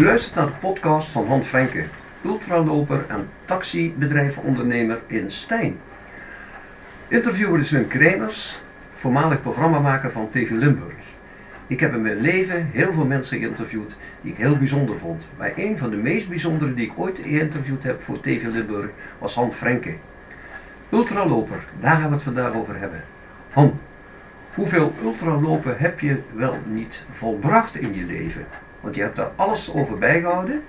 U luistert naar de podcast van Han Frenke, ultraloper en taxibedrijfondernemer in Stijn. Interviewer is Wim Kremers, voormalig programmamaker van TV Limburg. Ik heb in mijn leven heel veel mensen geïnterviewd die ik heel bijzonder vond. Maar een van de meest bijzondere die ik ooit geïnterviewd heb voor TV Limburg was Han Frenke. Ultraloper, daar gaan we het vandaag over hebben. Han, hoeveel ultralopen heb je wel niet volbracht in je leven? Want je hebt daar alles over bijgehouden.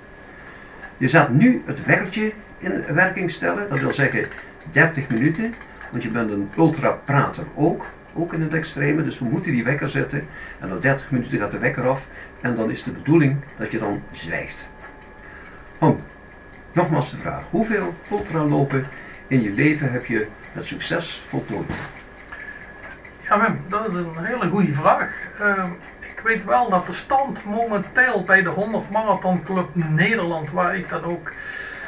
Je zet nu het wekkertje in werking stellen, dat wil zeggen 30 minuten, want je bent een ultraprater ook, ook in het extreme, dus we moeten die wekker zetten en na 30 minuten gaat de wekker af en dan is de bedoeling dat je dan zwijgt. Han, nogmaals de vraag, hoeveel ultralopen in je leven heb je met succes voltooid? Ja, Wim, dat is een hele goede vraag. Uh, ik weet wel dat de stand momenteel bij de 100 Marathon Club Nederland, waar ik dan ook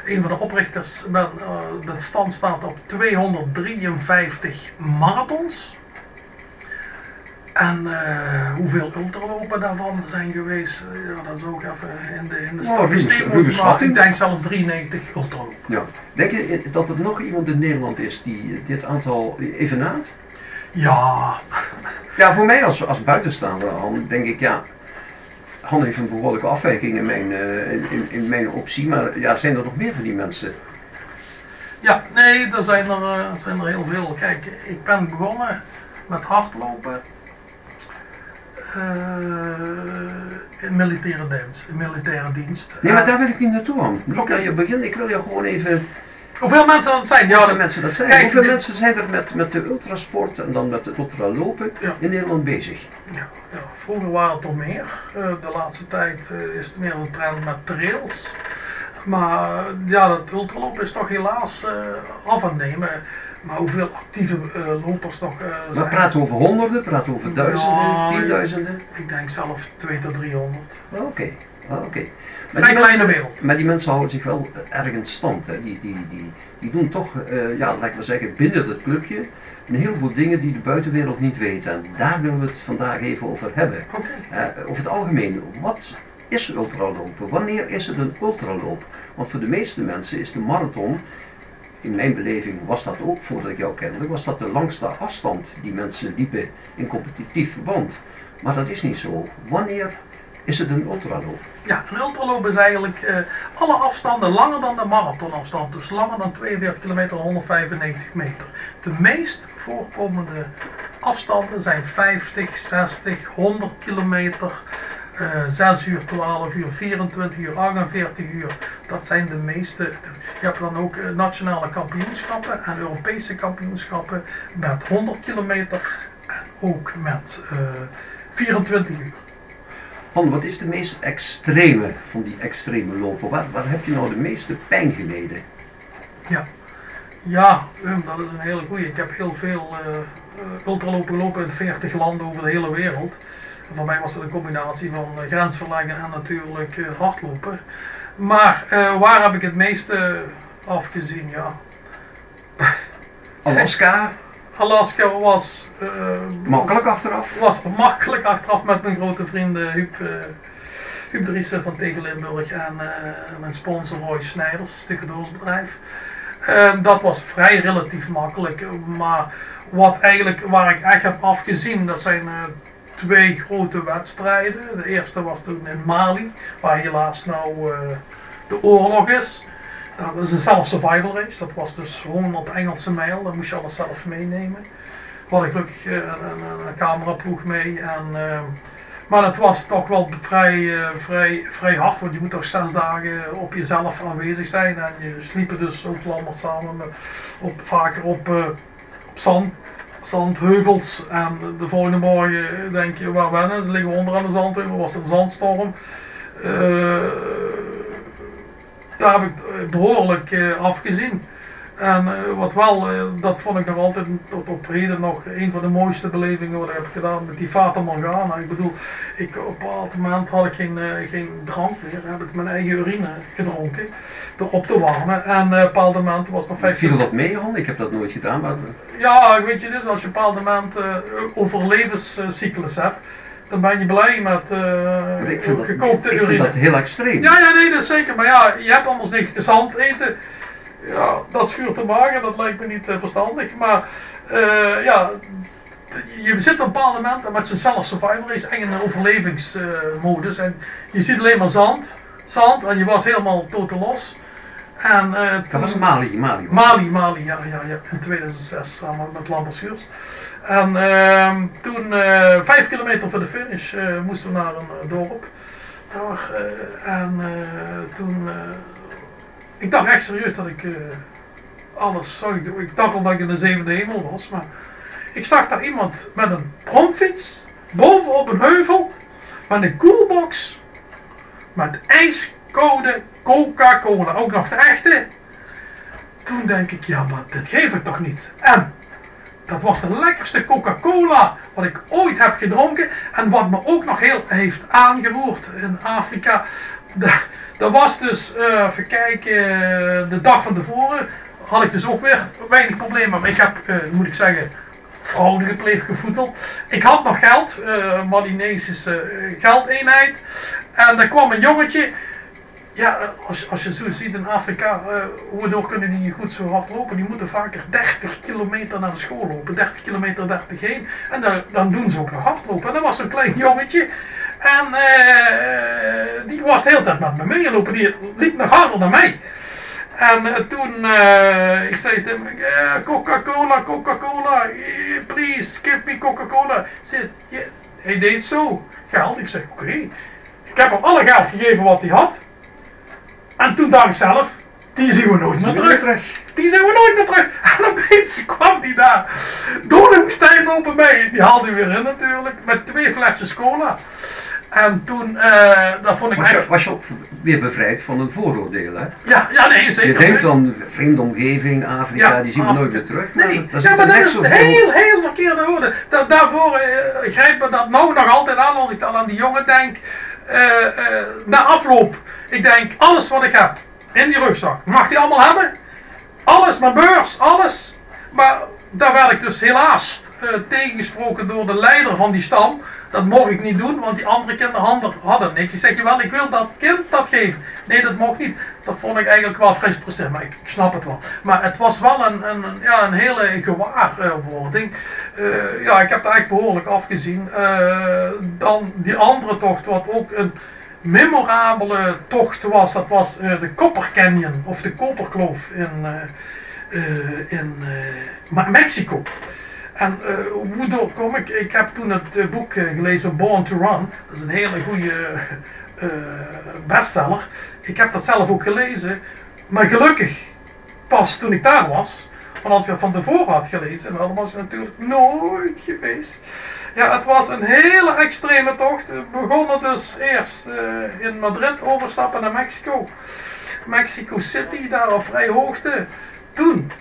een van de oprichters ben, uh, de stand staat op 253 marathons. En uh, hoeveel ultralopen daarvan zijn geweest, ja, dat is ook even in de, in de statistiek oh, moeten, maar ik denk zelfs 93 ultralopen. Ja. Denk je dat er nog iemand in Nederland is die dit aantal evenaart? Ja. Ja, voor mij als, als buitenstaander denk ik, ja, Han heeft een behoorlijke afwijking in mijn, uh, in, in, mijn optie, maar ja, zijn er nog meer van die mensen? Ja, nee, er zijn er, uh, zijn er heel veel. Kijk, ik ben begonnen met hardlopen uh, in militaire dienst. In militaire dienst. Nee, maar daar wil ik niet naartoe, okay. je begin, ik wil je gewoon even Hoeveel mensen dat zijn? Ja, hoeveel mensen dat zijn. Kijk, hoeveel mensen zijn er met, met de ultrasport en dan met het ultralopen ja. in Nederland bezig? Ja, ja, vroeger waren het er meer. Uh, de laatste tijd uh, is het meer een trend met trails. Maar ja, dat ultralopen is toch helaas uh, af aan nemen. Maar hoeveel actieve lopers nog zijn? Maar praten we over honderden, praten we over duizenden, ja, tienduizenden? Ik denk zelf 2 tot 300. Oké, okay. oké. Okay. Maar die, mensen, wereld. maar die mensen houden zich wel ergens stand. Hè. Die, die, die, die doen toch, uh, ja, laten we zeggen, binnen het clubje een heleboel dingen die de buitenwereld niet weet. En daar willen we het vandaag even over hebben. Okay. Uh, over het algemeen, wat is ultralopen? Wanneer is het een ultraloop? Want voor de meeste mensen is de marathon, in mijn beleving was dat ook voordat ik jou kende, was dat de langste afstand die mensen liepen in competitief verband. Maar dat is niet zo. Wanneer is het een ultraloop? Ja, een ultraloop is eigenlijk uh, alle afstanden langer dan de marathonafstand. Dus langer dan 42 kilometer, 195 meter. De meest voorkomende afstanden zijn 50, 60, 100 kilometer. Uh, 6 uur, 12 uur, 24 uur, 48 uur. Dat zijn de meeste. Je hebt dan ook nationale kampioenschappen en Europese kampioenschappen met 100 kilometer en ook met uh, 24 uur. Han, wat is de meest extreme van die extreme lopen? Waar, waar heb je nou de meeste pijn geleden? Ja, ja dat is een hele goeie. Ik heb heel veel uh, ultralopen gelopen in 40 landen over de hele wereld. En voor mij was het een combinatie van uh, grensverleggen en natuurlijk uh, hardlopen. Maar waar heb ik het meeste afgezien? Ja. Alaska? Alaska was... Uh, makkelijk achteraf? Was makkelijk achteraf met mijn grote vrienden Huub, uh, Huub Driessen van TV Limburg en uh, mijn sponsor Roy Snijders, stukendoorsbedrijf. dat was vrij relatief makkelijk, maar wat eigenlijk, waar ik echt heb afgezien, dat zijn twee grote wedstrijden. De eerste was toen in Mali, waar helaas nou de oorlog is. Dat is een self-survival race. Dat was dus 100 Engelse mijl. Dan moest je alles zelf meenemen. We hadden gelukkig uh, een, een, cameraploeg mee. En, uh, maar het was toch wel vrij, uh, vrij, vrij hard. Want je moet toch zes dagen op jezelf aanwezig zijn. En je sliepen dus ook landers samen. Op, vaker op, op zand zandheuvels en de volgende morgen denk je waar wennen, dan liggen we onder aan de zandheuvel, was een zandstorm. Daar heb ik behoorlijk uh, afgezien. En uh, wat wel, dat vond ik nog altijd tot op heden nog een van de mooiste belevingen wat ik heb gedaan met die Fata Morgana. Ik bedoel, ik, op een bepaald moment had ik geen, geen drank meer, heb ik mijn eigen urine gedronken, op te warmen. En op een bepaald moment was er 15... Viel dat mee? Ik heb dat nooit gedaan. Maar... Ja, weet je, dus als je op een bepaald moment overlevenscyclus hebt, dan ben je blij met uh, ik vind, dat, ik vind dat heel extreem. Ja, ja, nee, dat is zeker. Maar ja, je hebt anders niet zand eten. Ja, dat schuurt te maken, dat lijkt me niet uh, verstandig. Maar uh, ja, je zit op een bepaald moment met zo'n self-survival is echt een overlevingsmodus. en je ziet alleen maar zand, zand en je was helemaal totaal los. En, uh, dat was Mali, Mali. Mali, Mali, ja, ja, ja, in 2006 samen met Lambert Schuurs. En uh, toen, uh, vijf kilometer voor de finish, uh, moesten we naar een dorp. Daar, en toen, ik dacht echt serieus dat ik alles zou ik doen. Ik dacht al dat ik in de zevende hemel was, maar ik zag daar iemand met een bromfiets bovenop een heuvel met een koelbox met ijskoude Coca-Cola, ook nog de echte. Toen denk ik, ja, maar dit geef ik toch niet. En dat was de lekkerste Coca-Cola wat ik ooit heb gedronken. En wat me ook nog heel heeft aangeroerd in Afrika. Dat was dus, uh, even kijken, de dag van tevoren had ik dus ook weer weinig problemen. Maar ik heb, uh, moet ik zeggen, fraude gepleegd, gevoeteld. Ik had nog geld, uh, Malinesische geldeenheid. En er kwam een jongetje. Ja, als, als je zo ziet in Afrika, uh, waardoor kunnen die goed zo hard lopen? Die moeten vaker 30 kilometer naar de school lopen. 30 kilometer, 30 heen. En dan, doen ze ook nog hardlopen. En dat was een klein jongetje. En uh, die was de hele tijd met me meegelopen. Die liep nog harder dan mij. En toen, uh, ik zei tegen hem, Coca-Cola, Coca-Cola, please, give me Coca-Cola. Yeah. Hij deed zo, geld. Ik zeg, oké. Ik heb hem alle geld gegeven wat hij had. En toen dacht ik zelf, die zien we nooit meer terug. terug. Die zien we nooit meer terug. En opeens kwam die daar. Door de woestijn lopen mee. Die haalde hij weer in natuurlijk. Met twee flesjes cola. En toen, uh, dat vond ik was je, echt... was je ook weer bevrijd van een vooroordeel, hè? Ja, ja nee, zeker. Je denkt dan, vreemde omgeving, Afrika, ja, die zien we nooit meer terug. Nee, maar, ja, maar dat is heel, heel verkeerde woorden. Da daarvoor uh, grijpt me dat nou nog altijd aan als ik dan aan die jongen denk. Uh, na afloop, ik denk, alles wat ik heb in die rugzak, mag die allemaal hebben? Alles, mijn beurs, alles. Maar daar werd ik dus helaas tegengesproken door de leider van die stam dat mocht ik niet doen, want die andere kinderen hadden niks. Die zeg je wel, ik wil dat kind dat geven. Nee, dat mocht niet. Dat vond ik eigenlijk wel vrij frustrerend, maar ik, snap het wel. Maar het was wel een, een, ja, een hele gewaarwording. Uh, ja, ik heb het eigenlijk behoorlijk afgezien. Dan die andere tocht, wat ook een memorabele tocht was, dat was uh, de Copper Canyon, of de Koperkloof in, in Mexico. En hoe kom ik? Ik heb toen het boek gelezen, Born to Run. Dat is een hele goede bestseller. Ik heb dat zelf ook gelezen. Maar gelukkig, pas toen ik daar was. Want als ik dat van tevoren had gelezen, dan was ik natuurlijk nooit geweest. Ja, het was een hele extreme tocht. We begonnen dus eerst in Madrid, overstappen naar Mexico. Mexico City, daar op vrij hoogte. Toen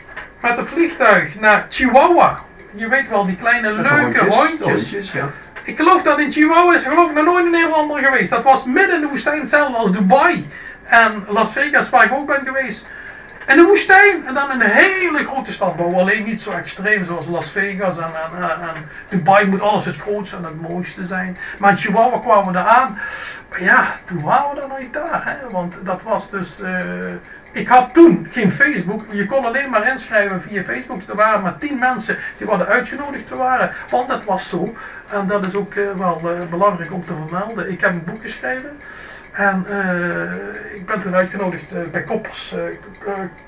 met een vliegtuig naar Chihuahua je weet wel, die kleine leuke hondjes. hondjes ja. Ik geloof dat in Chihuahua is geloof ik nog nooit een Nederlander geweest. Dat was midden in de woestijn, hetzelfde als Dubai. En Las Vegas, waar ik ook ben geweest. En de woestijn en dan een hele grote stad bouwen. Alleen niet zo extreem zoals Las Vegas en, en, en Dubai moet alles het grootste en het mooiste zijn. Maar in Chihuahua kwamen we daar aan. Maar ja, toen waren we dan nooit daar. Hè? Want dat was dus... Uh, ik had toen geen Facebook. Je kon alleen maar inschrijven via Facebook. Er waren maar tien mensen die hadden uitgenodigd te waren. Want dat was zo. En dat is ook uh, wel uh, belangrijk om te vermelden. Ik heb een boek geschreven. En uh, ik ben toen uitgenodigd bij Koppers,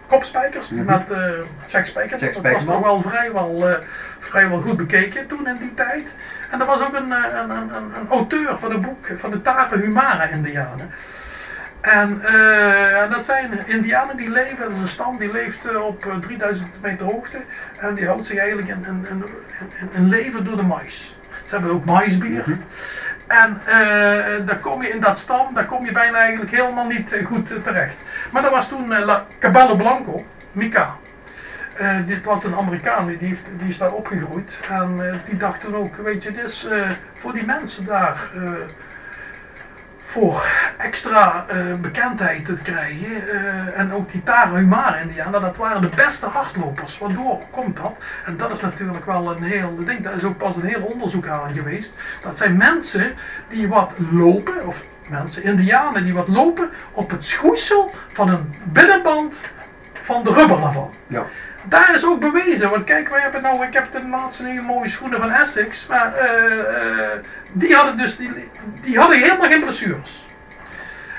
Kopspijkers mm -hmm. met Jack Spijker. Dat was nog wel vrijwel, vrijwel goed bekeken toen in die tijd. En er was ook een, een, een, een auteur van het boek van de Tare Humara Indianen. En dat zijn indianen die leven, dat is een stam die leeft op uh, 3000 meter hoogte. En die houdt zich eigenlijk in, in, in, in, in leven door de mais. Ze hebben ook maisbier. Mm -hmm. En daar kom je in dat stam, daar kom je bijna eigenlijk helemaal niet goed terecht. Maar dat was toen La Cabello Blanco, Mika. dit was een Amerikaan, die, heeft, die is daar opgegroeid. En die dacht toen ook, weet je, dit is voor die mensen daar voor extra eh, bekendheid te krijgen. eh, en ook die Tarahumara Indianen, dat waren de beste hardlopers. Waardoor komt dat? En dat is natuurlijk wel een heel ding. Daar is ook pas een heel onderzoek aan geweest. Dat zijn mensen die wat lopen, of mensen, Indianen die wat lopen op het schoeisel van een binnenband van de rubber daarvan. Ja. Daar is ook bewezen, want kijk, wij hebben nou, ik heb de laatste hele mooie schoenen van Essex, maar eh, eh, die hadden dus, die, die hadden helemaal geen blessures.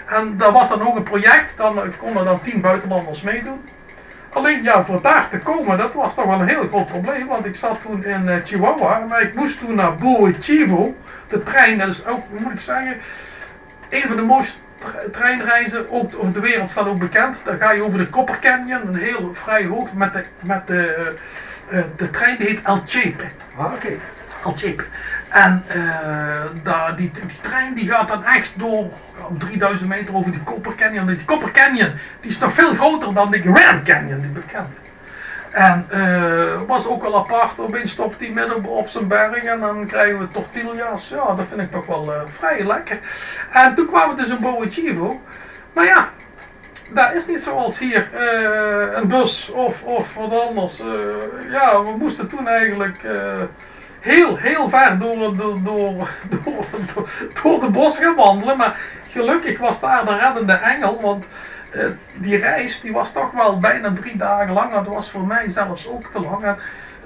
En daar was dan ook een project, dan konden dan tien buitenlanders meedoen. Alleen ja, voor daar te komen, dat was toch wel een heel groot probleem, want ik zat toen in eh, Chihuahua, maar ik moest toen naar Chivo. De trein, dat is ook, moet ik zeggen, een van de mooiste treinreizen ook over de wereld staat ook bekend. Dan ga je over de Copper Canyon, een heel vrij hoog, met de, met de, eh, de trein die heet El Chepe. Ah, oké. El Chepe. En eh, daar, die, die trein die gaat dan echt door op 3000 meter over die Copper Canyon. Die Copper Canyon die is nog veel groter dan die Grand Canyon, die bekende. En eh was ook wel apart, opeens stopt hij midden op- zijn berg en dan krijgen we tortillas. Ja, dat vind ik toch wel eh, vrij lekker. En toen kwamen we dus in Boa Chivo. Maar ja, daar is niet zoals hier eh, een bus of, of wat anders. Ja, we moesten toen eigenlijk heel, heel ver door, door, door, door, door, door de bos gaan wandelen. Maar gelukkig was daar de reddende engel, want eh, die reis die was toch wel bijna drie dagen lang. Dat was voor mij zelfs ook te lang. En,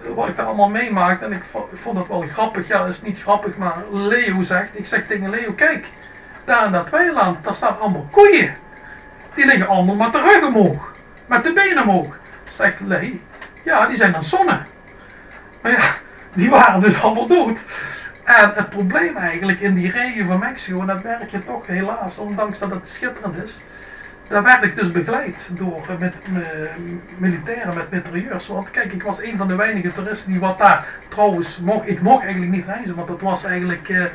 eh, wat ik daar allemaal meemaakte, en ik vo- ik vond het wel grappig. Ja, dat is niet grappig, maar Leo zegt, ik zeg tegen Leo, kijk, daar in dat weiland, daar staan allemaal koeien. Die liggen allemaal met de rug omhoog, met de benen omhoog. Zegt Lee, ja, die zijn aan zonnen. Maar ja, die waren dus allemaal dood. En het probleem eigenlijk in die regen van Mexico, en dat merk je toch helaas, ondanks dat het schitterend is, daar werd ik dus begeleid door eh, met, militairen met mitrailleurs. Want kijk, ik was een van de weinige toeristen die wat daar trouwens mocht. Ik mocht eigenlijk niet reizen, want dat was eigenlijk eh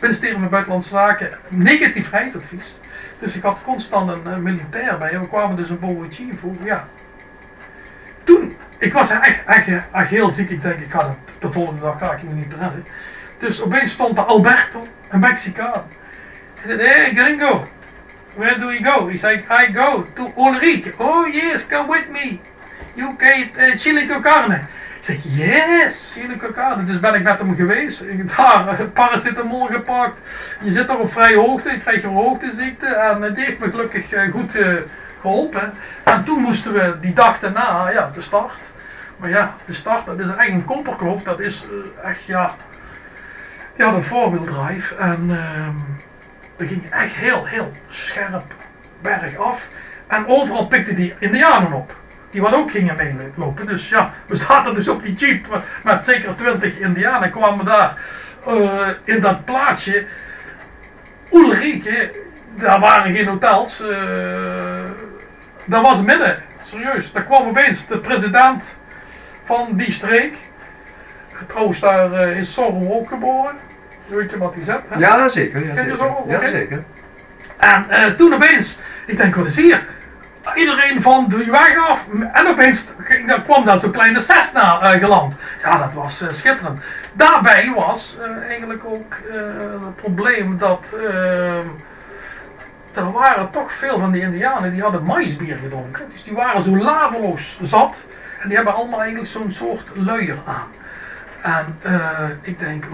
ministerie van Buitenlandse Zaken negatief reisadvies. Dus ik had constant een eh, militair bij. En we kwamen dus in Boa Chivo. Ja. Toen, ik was echt, echt, echt heel ziek. Ik denk, ik ga dat, de volgende dag ga ik me niet redden. Dus opeens stond er Alberto, een Mexicaan. Hij zei, hey gringo, where do you go? He said, I go to Ulrike. Oh yes, come with me. You get uh, chili con carne. Ik zeg, yes, chili con carne. Dus ben ik met hem geweest. Ik daar paracetamol gepakt. Je zit toch op vrije hoogte, je krijgt een hoogteziekte. En het heeft me gelukkig eh, goed eh, geholpen. En toen moesten we die dag daarna, ja, de start. Maar ja, de start, dat is echt een kopperkloof. Dat is eh, echt, ja... Had een four-wheel drive. En ehm we gingen echt heel, heel scherp bergaf. En overal pikten die indianen op. Die wat ook gingen meelopen. Dus ja, we zaten dus op die jeep met, met zeker 20 indianen. Kwamen daar eh, in dat plaatsje. Ulrike, daar waren geen hotels. eh dat was midden. Serieus. Daar kwam opeens de president van die streek. Trouwens, daar eh, is Zorro ook geboren. Weet je wat hij zet? Hè? Ja, zeker. Ja, Ken je zeker. zo? Ja, zeker. En eh, toen opeens, ik denk, wat is hier? Iedereen van de weg af. En opeens kwam daar zo'n kleine Cessna eh, geland. Ja, dat was eh, schitterend. Daarbij was eigenlijk ook het probleem dat er waren toch veel van die indianen die hadden maïsbier gedronken. Dus die waren zo laveloos zat. En die hebben allemaal eigenlijk zo'n soort luier aan. En eh, ik denk,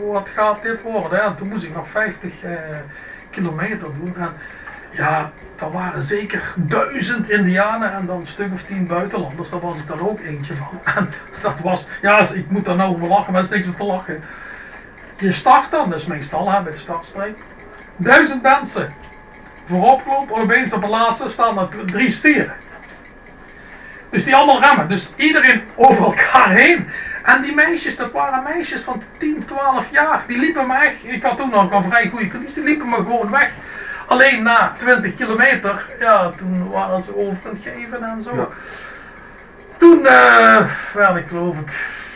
wat gaat dit worden? En toen moest ik nog 50 eh, kilometer doen. En ja, er waren zeker duizend indianen en dan een stuk of tien buitenlanders. Daar was ik dan ook eentje van. En dat was, ja, ik moet daar nou over lachen, maar is niks om te lachen. Je start dan, dus meestal hè, bij de startstreep. Duizend mensen voorop gelopen en opeens op de laatste staan er drie stieren. Dus die allemaal remmen. Dus iedereen over elkaar heen. En die meisjes, dat waren meisjes van 10, 12 jaar. Die liepen me echt, ik had toen nog een vrij goede conditie, die liepen me gewoon weg. Alleen na 20 kilometer, ja, toen waren ze over het geven en zo. Ja. Toen eh, werd ik geloof ik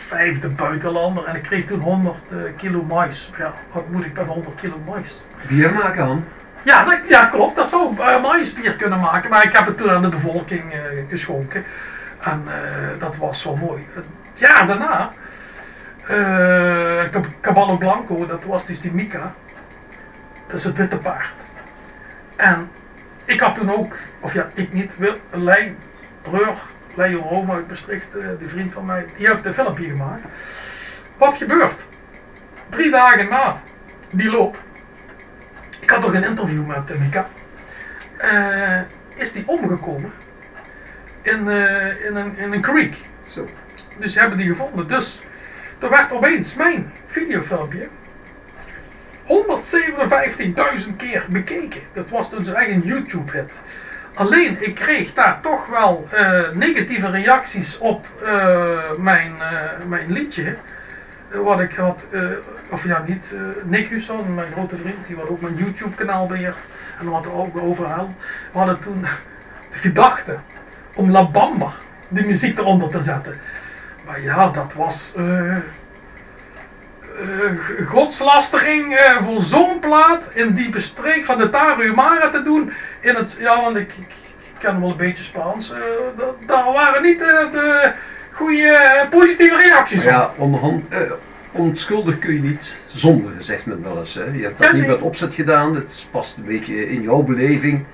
vijfde buitenlander en ik kreeg toen 100 eh, kilo mais. Ja, wat moet ik met 100 kilo mais? Bier maken, Han. Ja, dat, ja klopt. Dat zou uh, maïsbier kunnen maken. Maar ik heb het toen aan de bevolking eh, geschonken. En eh, dat was wel mooi. Jaar daarna, eh Cab- Caballo Blanco, dat was dus die Mica. is het witte paard. En ik had toen ook, of ja, ik niet, Wil, Lei Breur, Leo Rome uit Maastricht, uh, die vriend van mij, die heeft een filmpje gemaakt. Wat gebeurt? Drie dagen na die loop, ik had nog een interview met Mika, uh, is die omgekomen in, in, een, in een creek. Zo. Dus ze hebben die gevonden. Dus er werd opeens mijn videofilmpje 157.000 keer bekeken. Dat was toen zijn eigen YouTube hit. Alleen ik kreeg daar toch wel uh, negatieve reacties op uh, mijn, uh, mijn liedje. wat ik had, of ja niet, Nick Husson, mijn grote vriend, die wat ook mijn YouTube kanaal beheert. En wat ook overhaald. We hadden toen de gedachte om La Bamba, die muziek eronder te zetten. Maar ja, dat was uh, godslastering uh, voor zo'n plaat in die bestreek van de Tarahumara te doen. In het, ja, want ik, ik, ik ken wel een beetje Spaans. Daar waren niet de goede positieve reacties. Ja, onderhand, onschuldig kun je niet zonder, zegt men wel eens. Hè. Je hebt dat niet met opzet gedaan, het past een beetje in jouw beleving.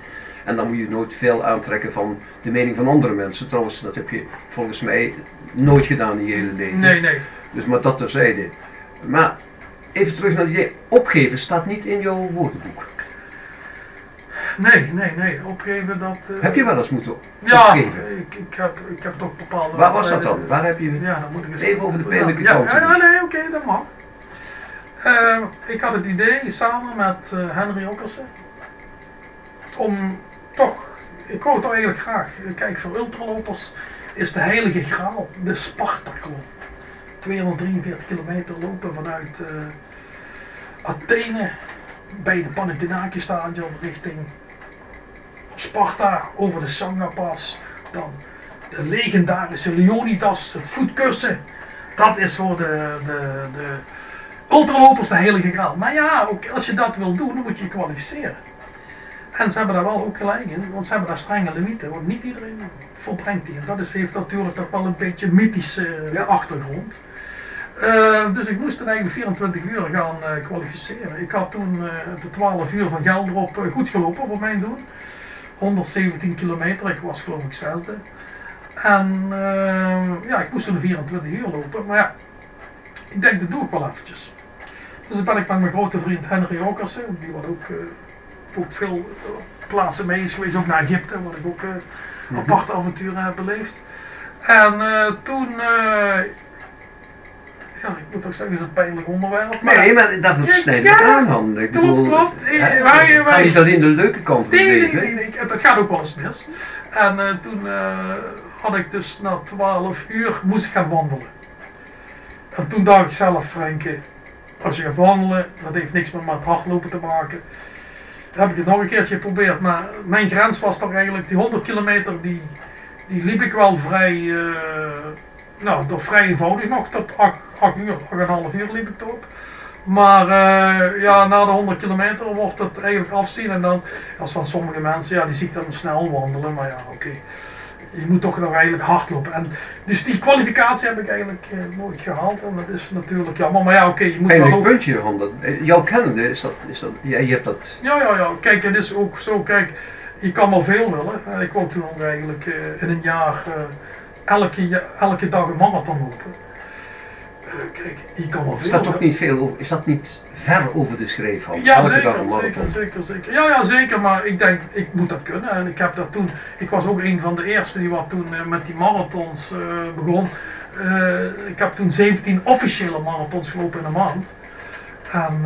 En dan moet je nooit veel aantrekken van de mening van andere mensen. Trouwens, dat heb je volgens mij nooit gedaan je hele leven. Nee, nee. Dus maar dat terzijde. Maar even terug naar die opgeven staat niet in jouw woordenboek. Nee, nee, nee. Opgeven dat... Uh, heb je wel eens moeten ja, opgeven? ik, ik, heb, ik heb toch bepaalde... Waar was dat dan? Waar heb je... Ja, dan moet ik eens even over de pijnlijke ja, kant. Ja, ja, nee, oké, okay, dat mag. Uh, ik had het idee samen met uh, Henry Okkersen om toch, ik wou toch eigenlijk graag, kijk voor ultralopers is de heilige graal, de Spartaklon. 243 kilometer lopen vanuit uh, Athene bij de Panathinaikos stadion richting Sparta over de Sangapas. Dan de legendarische Leonidas, het voetkussen. Dat is voor de, de, de ultralopers de heilige graal. Maar ja, ook als je dat wil doen, moet je je kwalificeren. En ze hebben daar wel ook gelijk in, want ze hebben daar strenge limieten. Want niet iedereen volbrengt die. En dat is, heeft natuurlijk toch wel een beetje mythische ja. achtergrond. Uh, dus ik moest dan eigenlijk 24 uur gaan uh, kwalificeren. Ik had toen uh, de 12 uur van Gelderop goed gelopen voor mijn doen. 117 kilometer, ik was geloof ik zesde. En ja, ik moest toen 24 uur lopen. Maar ja, ik denk dat doe ik wel eventjes. Dus dan ben ik met mijn grote vriend Henry Okersen, die wat ook, ook veel plaatsen mee is geweest, ook naar Egypte, wat ik ook mm aparte avonturen heb beleefd. En toen ja, ik moet ook zeggen, het is een pijnlijk onderwerp. Maar nee, maar dat snijdt ja, aan. Ik klopt, bedoel, klopt. Wij, wij, niet alleen de leuke kant nee, nee, nee, nee, dat gaat ook wel eens mis. En uh, toen uh, had ik dus na 12 uur moest ik gaan wandelen. En toen dacht ik zelf, Frenke, als je gaat wandelen, dat heeft niks meer met hardlopen te maken. Heb ik het nog een keertje geprobeerd, maar mijn grens was toch eigenlijk die 100 kilometer, die, die liep ik wel vrij, uh, nou, toch vrij eenvoudig nog, tot 8, 8 uur, 8,5 uur liep ik erop. Maar uh, ja, na de 100 kilometer wordt het eigenlijk afzien. En dan, als van sommige mensen, ja, die zie ik dan snel wandelen. Maar ja, oké. Je moet toch nog eigenlijk hardlopen. En dus die kwalificatie heb ik eigenlijk uh, nooit gehaald. En dat is natuurlijk jammer. Maar ja, oké. Okay, je moet wel ook... puntje ervan. Dat, jouw kennende, is dat, is dat, ja, je hebt dat... Ja, ja, ja. Kijk, het is ook zo, kijk, je kan wel veel willen. Ik wou toen ook eigenlijk uh, in een jaar elke, elke dag een marathon lopen. Uh, kijk, je kan wel veel. Is dat toch niet veel, is dat niet ver over de schreef van? Ja, zeker, zeker, zeker, zeker. Ja, ja, zeker, maar ik denk, ik moet dat kunnen. En ik heb dat toen, ik was ook een van de eerste die wat toen uh, met die marathons uh, begon. ik heb toen 17 officiële marathons gelopen in een maand. En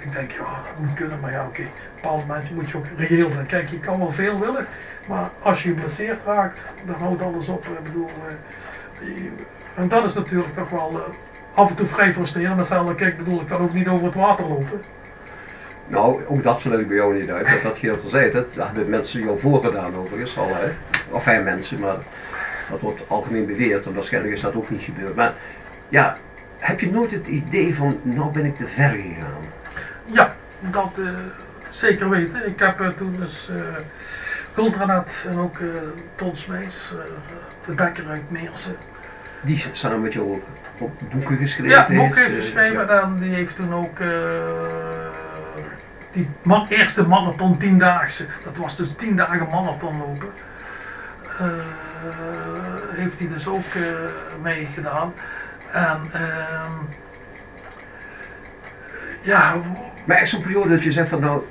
ik denk, ja, dat moet kunnen, maar ja, oké. Okay. Op een bepaald moment moet je ook reëel zijn. Kijk, je kan wel veel willen, maar als je geblesseerd raakt, dan houdt alles op. Ik bedoel, en dat is natuurlijk toch wel af en toe vrij frustrerend. Hetzelfde, kijk, ik bedoel, ik kan ook niet over het water lopen. Nou, ook dat sluit ik bij jou niet uit, dat dat heel terzijde. Dat hebben mensen jou voorgedaan overigens al, hè. Of fijn mensen, maar dat wordt algemeen beweerd en waarschijnlijk is dat ook niet gebeurd. Maar ja, heb je nooit het idee van, nou ben ik te ver gegaan? Ja, dat uh, zeker weten. Ik heb uh, toen dus uh, Ultranet en ook uh, de bekker uit Meersen. Die samen met jou boeken geschreven Ja, boeken heeft geschreven. Uh, ja. En die heeft toen ook uh, die ma- eerste marathon tiendaagse, dat was dus tien dagen marathon lopen. Eh, heeft hij dus ook eh, meegedaan. En ehm, ja, Maar echt zo'n periode dat je zegt van nou,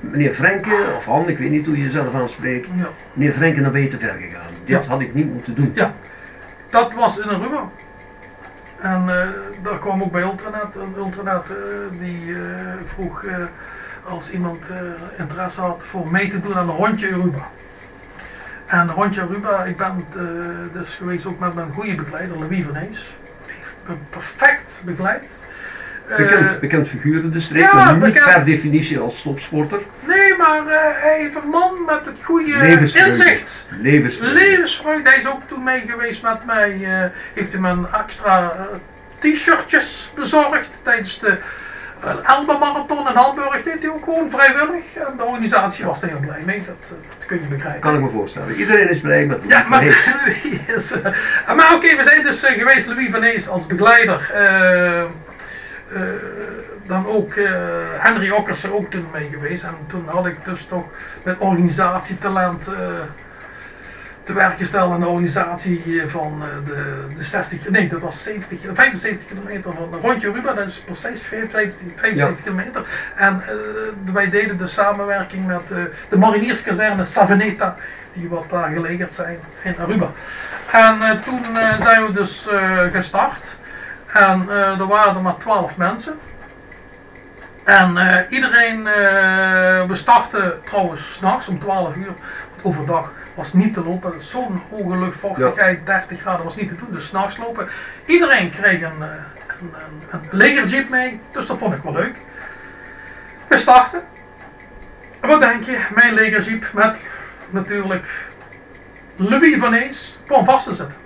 meneer Frenke of Han, ik weet niet hoe je jezelf aanspreekt. ja, Meneer Frenke, dan ben je te ver gegaan. Dit Ja. had ik niet moeten doen. Ja. Dat was in Aruba. En eh, daar kwam ook bij Ultranet. En Ultranet eh, die eh, vroeg als iemand interesse had voor mee te doen aan een rondje Aruba. En een rondje Aruba, ik ben dus geweest ook met mijn goede begeleider, Louis van Ees. Die heeft me perfect begeleid. Bekend, bekend figuur in de streek, ja, maar niet bekend. per definitie als topsporter. nee, maar eh, hij heeft een man met het goede Levensvreugde. inzicht. Levensvreugde. Levensvreugde, hij is ook toen mee geweest met mij. eh, heeft hij me een extra eh, t-shirtjes bezorgd tijdens de uh, Elbe Marathon in Hamburg. Deed hij ook gewoon vrijwillig. En de organisatie was er heel blij mee, dat, dat kun je begrijpen. Kan ik me voorstellen. Iedereen is blij met Ja, Louis maar, is, eh, maar oké, we zijn dus geweest, Louis van Ees als begeleider. eh, dan ook eh, Henry Okkers er ook toen mee geweest. En toen had ik dus toch met organisatietalent eh, te werk gesteld aan de organisatie eh, van de, de 60, nee dat was 70, 75 kilometer van rondje Ruba, dat is precies 75, 75 kilometer. En wij deden de samenwerking met de marinierskazerne Savaneta, die wat daar gelegerd zijn in Aruba. En toen zijn we dus gestart. En er waren er maar 12 mensen. En eh, iedereen, eh, we starten trouwens s'nachts om 12 uur. Want overdag was niet te lopen. Zo'n hoge luchtvochtigheid, 30 graden was niet te doen. Dus s'nachts lopen. Iedereen kreeg een, eh, een, een, een legerjeep mee. Dus dat vond ik wel leuk. We starten. Wat denk je? Mijn legerjeep met natuurlijk Louis van Ees kwam vast te zitten.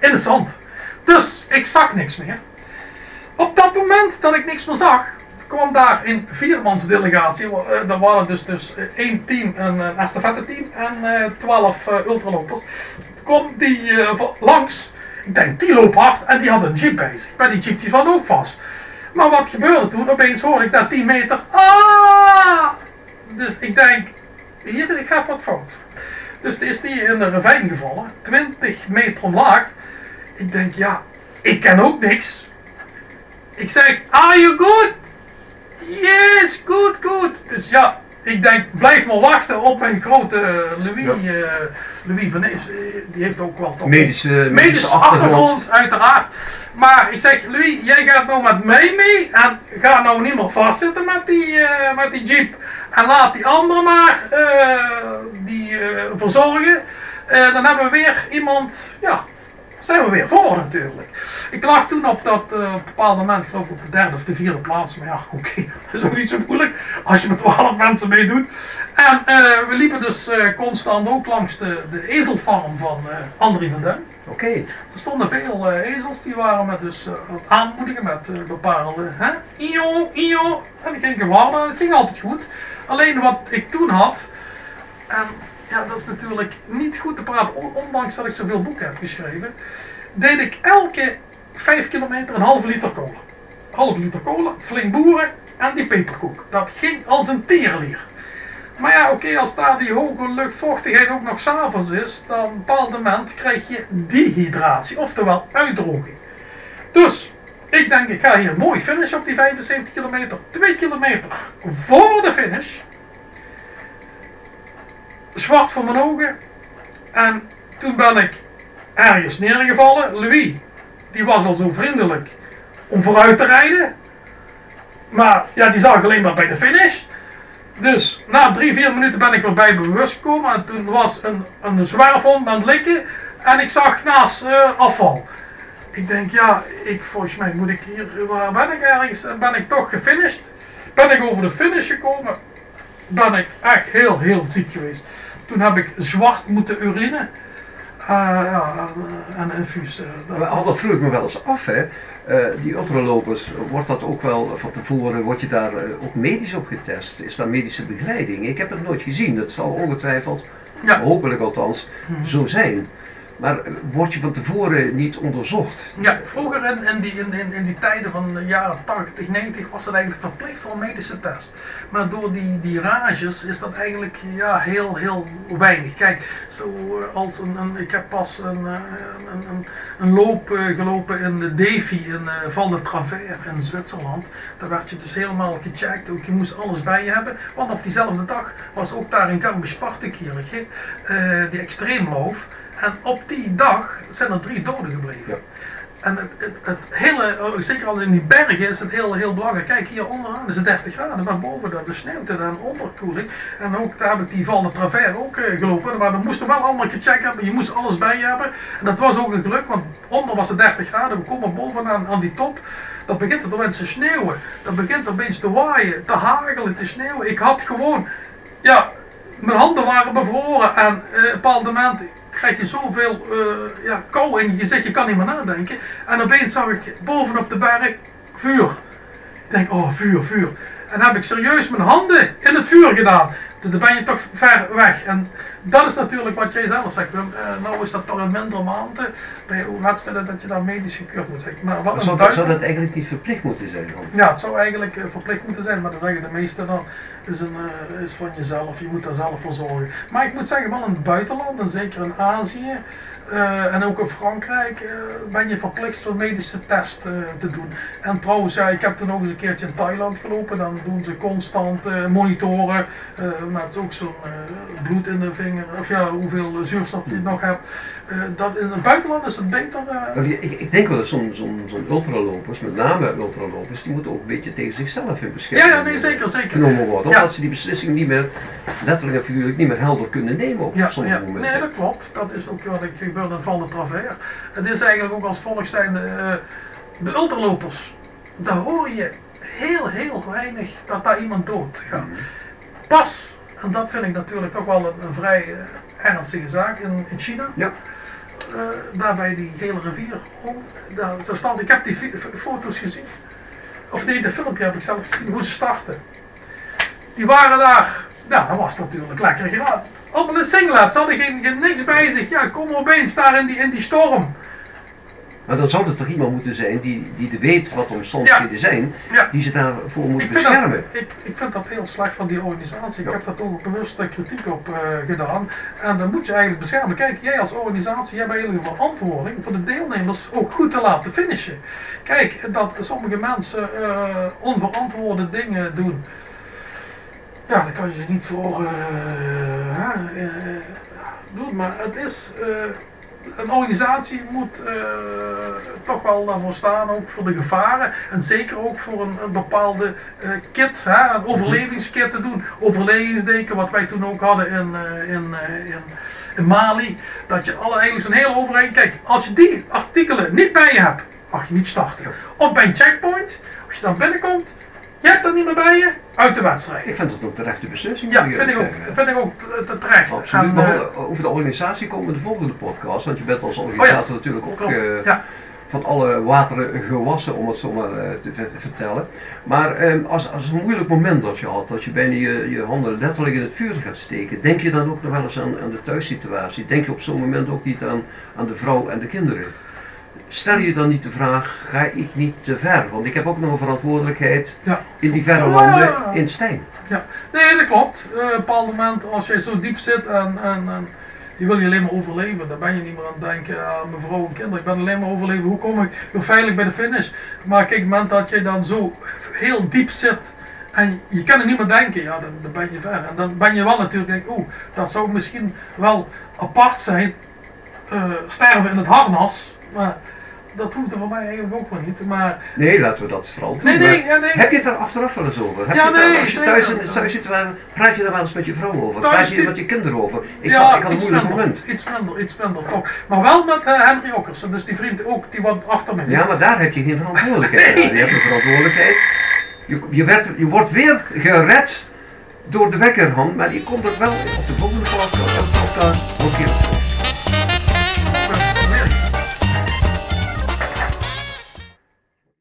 In het zand. Dus ik zag niks meer. Op dat moment dat ik niks meer zag, kwam daar een viermansdelegatie. Uh, er waren dus, dus eh, één team, een, een estafette team en eh, twaalf uh, ultralopers. Kom die langs. Ik denk, die loopt hard en die hadden een jeep bij zich. Maar die jeep die zat ook vast. Maar wat gebeurde toen? Opeens hoorde ik na 10 meter. Ah! Dus ik denk, hier gaat wat fout. Dus het is die in de ravijn gevallen, 20 meter omlaag. Ik denk, ja, ik ken ook niks. Ik zeg, are you good? Yes, good, good. Dus ja, ik denk, blijf maar wachten op mijn grote Louis, ja. uh, Louis van Ees. Die heeft ook wel toch medische, medische, medische achtergrond. achtergrond. uiteraard. Maar ik zeg, Louis, jij gaat nou met mij mee en ga nou niet meer vastzitten met die, uh, met die jeep. En laat die anderen maar uh, die verzorgen. dan hebben we weer iemand, ja, zijn we weer voor natuurlijk. Ik lag toen op dat uh, bepaalde moment, geloof ik op de derde of de vierde plaats. Maar ja, oké, okay, dat is ook niet zo moeilijk als je met twaalf mensen meedoet. En uh, we liepen dus uh, constant ook langs de, de ezelfarm van André van Duin. Oké. Okay. Er stonden veel ezels, die waren met dus aan het aanmoedigen met bepaalde, hè, io, io. En ik ging gewarden, het ging altijd goed. Alleen wat ik toen had, en ja, dat is natuurlijk niet goed te praten, ondanks dat ik zoveel boeken heb geschreven, deed ik elke 5 kilometer een halve liter cola. Halve liter cola, flink boeren en die peperkoek. Dat ging als een tierenlier. Maar ja, oké, als daar die hoge luchtvochtigheid ook nog s'avonds is, dan op een moment krijg je dehydratie, oftewel uitdroging. Dus, ik denk, ik ga hier mooi finishen op die 75 kilometer. 2 kilometer voor de finish zwart voor mijn ogen. En toen ben ik ergens neergevallen. Louis, die was al zo vriendelijk om vooruit te rijden. Maar ja, die zag ik alleen maar bij de finish. Dus na drie, vier minuten ben ik weer bij bewust gekomen. En toen was een, een zwerfhond aan het likken. En ik zag naast uh, afval. Ik denk, ja, ik, volgens mij moet ik hier, waar ben ik ergens? En ben ik toch gefinished. Ben ik over de finish gekomen. Ben ik echt heel, heel ziek geweest. Toen heb ik zwart moeten urinen. Uh, ja, en een infuus. Uh, dat, dat vroeg ik me wel eens af, hè. Uh, die ultralopers, wordt dat ook wel van tevoren, word je daar ook medisch op getest? Is daar medische begeleiding? Ik heb het nooit gezien, dat zal ongetwijfeld, ja. hopelijk althans, hmm. zo zijn. Maar word je van tevoren niet onderzocht? Ja, vroeger in, in, die, in, in, in die tijden van de jaren 80, 90 was het eigenlijk verplicht voor een medische test. Maar door die, die rages is dat eigenlijk ja, heel, heel weinig. Kijk, zo eh, als een, ik heb pas een, eh, een, een, loop eh, gelopen in Davy in eh, Val de Travers in Zwitserland. Daar werd je dus helemaal gecheckt, ook je moest alles bij je hebben. Want op diezelfde dag was ook daar in Garmisch-Partenkirchen eh die extreemloof. En op die dag zijn er drie doden gebleven. Ja. En het, het, het hele, oh, zeker al in die bergen is het heel, heel belangrijk. Kijk, hier onderaan is het 30 graden, maar boven dat de sneeuwt en een onderkoeling. En ook daar heb ik die Val de Travers ook eh, gelopen. Maar dan moesten wel allemaal gecheckt hebben, je moest alles bij je hebben. En dat was ook een geluk, want onder was het 30 graden. We komen bovenaan aan die top. Dan begint het opeens te sneeuwen. Dan begint het opeens te waaien, te hagelen, te sneeuwen. Ik had gewoon, ja, mijn handen waren bevroren. En eh, op een bepaald moment krijg je zoveel eh, ja, kou in je gezicht, je kan niet meer nadenken. En opeens zag ik bovenop de berg vuur. Ik denk, oh vuur, vuur. En heb ik serieus mijn handen in het vuur gedaan. Dan ben je toch ver weg. En dat is natuurlijk wat jij zelf zegt. Eh, nou is dat toch in mindere mate bij wedstrijden dat je daar medisch gekeurd moet zijn. Maar wat Maar een zou, dat, zou dat eigenlijk niet verplicht moeten zijn? ja, het zou eigenlijk eh, verplicht moeten zijn, maar dan zeggen de meesten dan, is, een, eh, is van jezelf, je moet daar zelf voor zorgen. Maar ik moet zeggen, wel in het buitenland, en zeker in Azië, eh, en ook in Frankrijk, eh, ben je verplicht zo'n medische test eh, te doen. En trouwens, ja, ik heb toen ook eens een keertje in Thailand gelopen, dan doen ze constant monitoren, met ook zo'n bloed in de vinger, of ja, hoeveel zuurstof je nog hebt. Dat in het buitenland is het beter. Nou, Ik, ik denk wel dat zo'n ultralopers, met name ultralopers, die moeten ook een beetje tegen zichzelf in bescherming ja, nee, zeker, zeker. genomen worden. Ja. Omdat ze die beslissing niet meer, letterlijk en figuurlijk, niet meer helder kunnen nemen op Ja, sommige ja. momenten. nee, dat klopt. Dat is ook wat ik in Val de Travers. Het is eigenlijk ook als volgt zijn de, de ultralopers. Daar hoor je heel, heel weinig dat daar iemand dood gaat. Pas, en dat vind ik natuurlijk toch wel een, een vrij eh, ernstige zaak in, in China. Ja. Eh, daar bij die gele rivier om. Daar, staat, ik heb die foto's gezien. Of nee, de filmpje heb ik zelf gezien, hoe ze starten. Die waren daar, nou, dat was natuurlijk lekker gedaan. Allemaal een singlet, ze hadden geen, geen niks bij zich. Ja, kom opeens daar in die, in die storm. Maar dan zou er toch iemand moeten zijn die, die weet wat de omstandigheden zijn, Ja. die ze daarvoor moet beschermen. dat, ik, ik vind dat heel slecht van die organisatie. Ik heb daar ook bewust kritiek op eh, gedaan. En dan moet je eigenlijk beschermen. Kijk, jij als organisatie hebt eigenlijk een verantwoording voor de deelnemers ook goed te laten finishen. Kijk, dat sommige mensen eh, onverantwoorde dingen doen. Ja, daar kan je ze niet voor eh, eh, doen. Maar het is. eh, een organisatie moet toch wel daarvoor staan, ook voor de gevaren. En zeker ook voor een, een bepaalde kit, hè, een overlevingskit te doen. Overlevingsdeken, wat wij toen ook hadden in, in, in, in Mali. Dat je alle, eigenlijk zo'n hele overheid... Kijk, als je die artikelen niet bij je hebt, mag je niet starten. Of bij een checkpoint, als je dan binnenkomt, je hebt dat niet meer bij je, uit de wedstrijd. Ik vind dat ook de rechte beslissing. Ja, vind ik ook, vind ik ook te- te terecht. Absoluut. En, Maar eh, over de organisatie komen we in de volgende podcast, want je bent als organisator natuurlijk ook eh, ja. van alle wateren gewassen, om het zo maar eh, te ver- vertellen. Maar ehm, als, als een moeilijk moment dat je had, dat je bijna je, je handen letterlijk in het vuur gaat steken, denk je dan ook nog wel eens aan, aan de thuissituatie? Denk je op zo'n moment ook niet aan, aan de vrouw en de kinderen? Stel je dan niet de vraag, ga ik niet te ver? Want ik heb ook nog een verantwoordelijkheid Ja. in die verre Ja. landen in Stijn. Nee, dat klopt. Eh, op een bepaald moment, als je zo diep zit en, en, en je wil je alleen maar overleven, dan ben je niet meer aan het denken aan mijn vrouw en kinderen. Ik ben alleen maar overleven, hoe kom ik weer veilig bij de finish? Maar kijk, op het moment dat je dan zo heel diep zit en je kan er niet meer denken, ja, dan, dan ben je ver. En dan ben je wel natuurlijk, denk, oeh, dat zou misschien wel apart zijn, eh, sterven in het harnas. Maar dat hoeft er voor mij eigenlijk ook wel niet. Maar Nee, laten we dat vooral doen. nee, nee, ja, nee. Heb je het er achteraf wel eens over? Heb Ja, je er- nee, als je thuis, in, thuis zit, waar- praat je daar wel eens met je vrouw over? Thuis praat je er met je kinderen over? Ik, ja, zat, ik had een moeilijk minder, moment. Iets minder, iets minder, toch. Maar wel met eh, Henry Okkersen, dus die vriend ook, die wat achter me Ja, maar daar heb je geen verantwoordelijkheid Nee. Je hebt een verantwoordelijkheid. Je, je, werd, je wordt weer gered door de wekkerhand, maar je komt er wel op de volgende podcast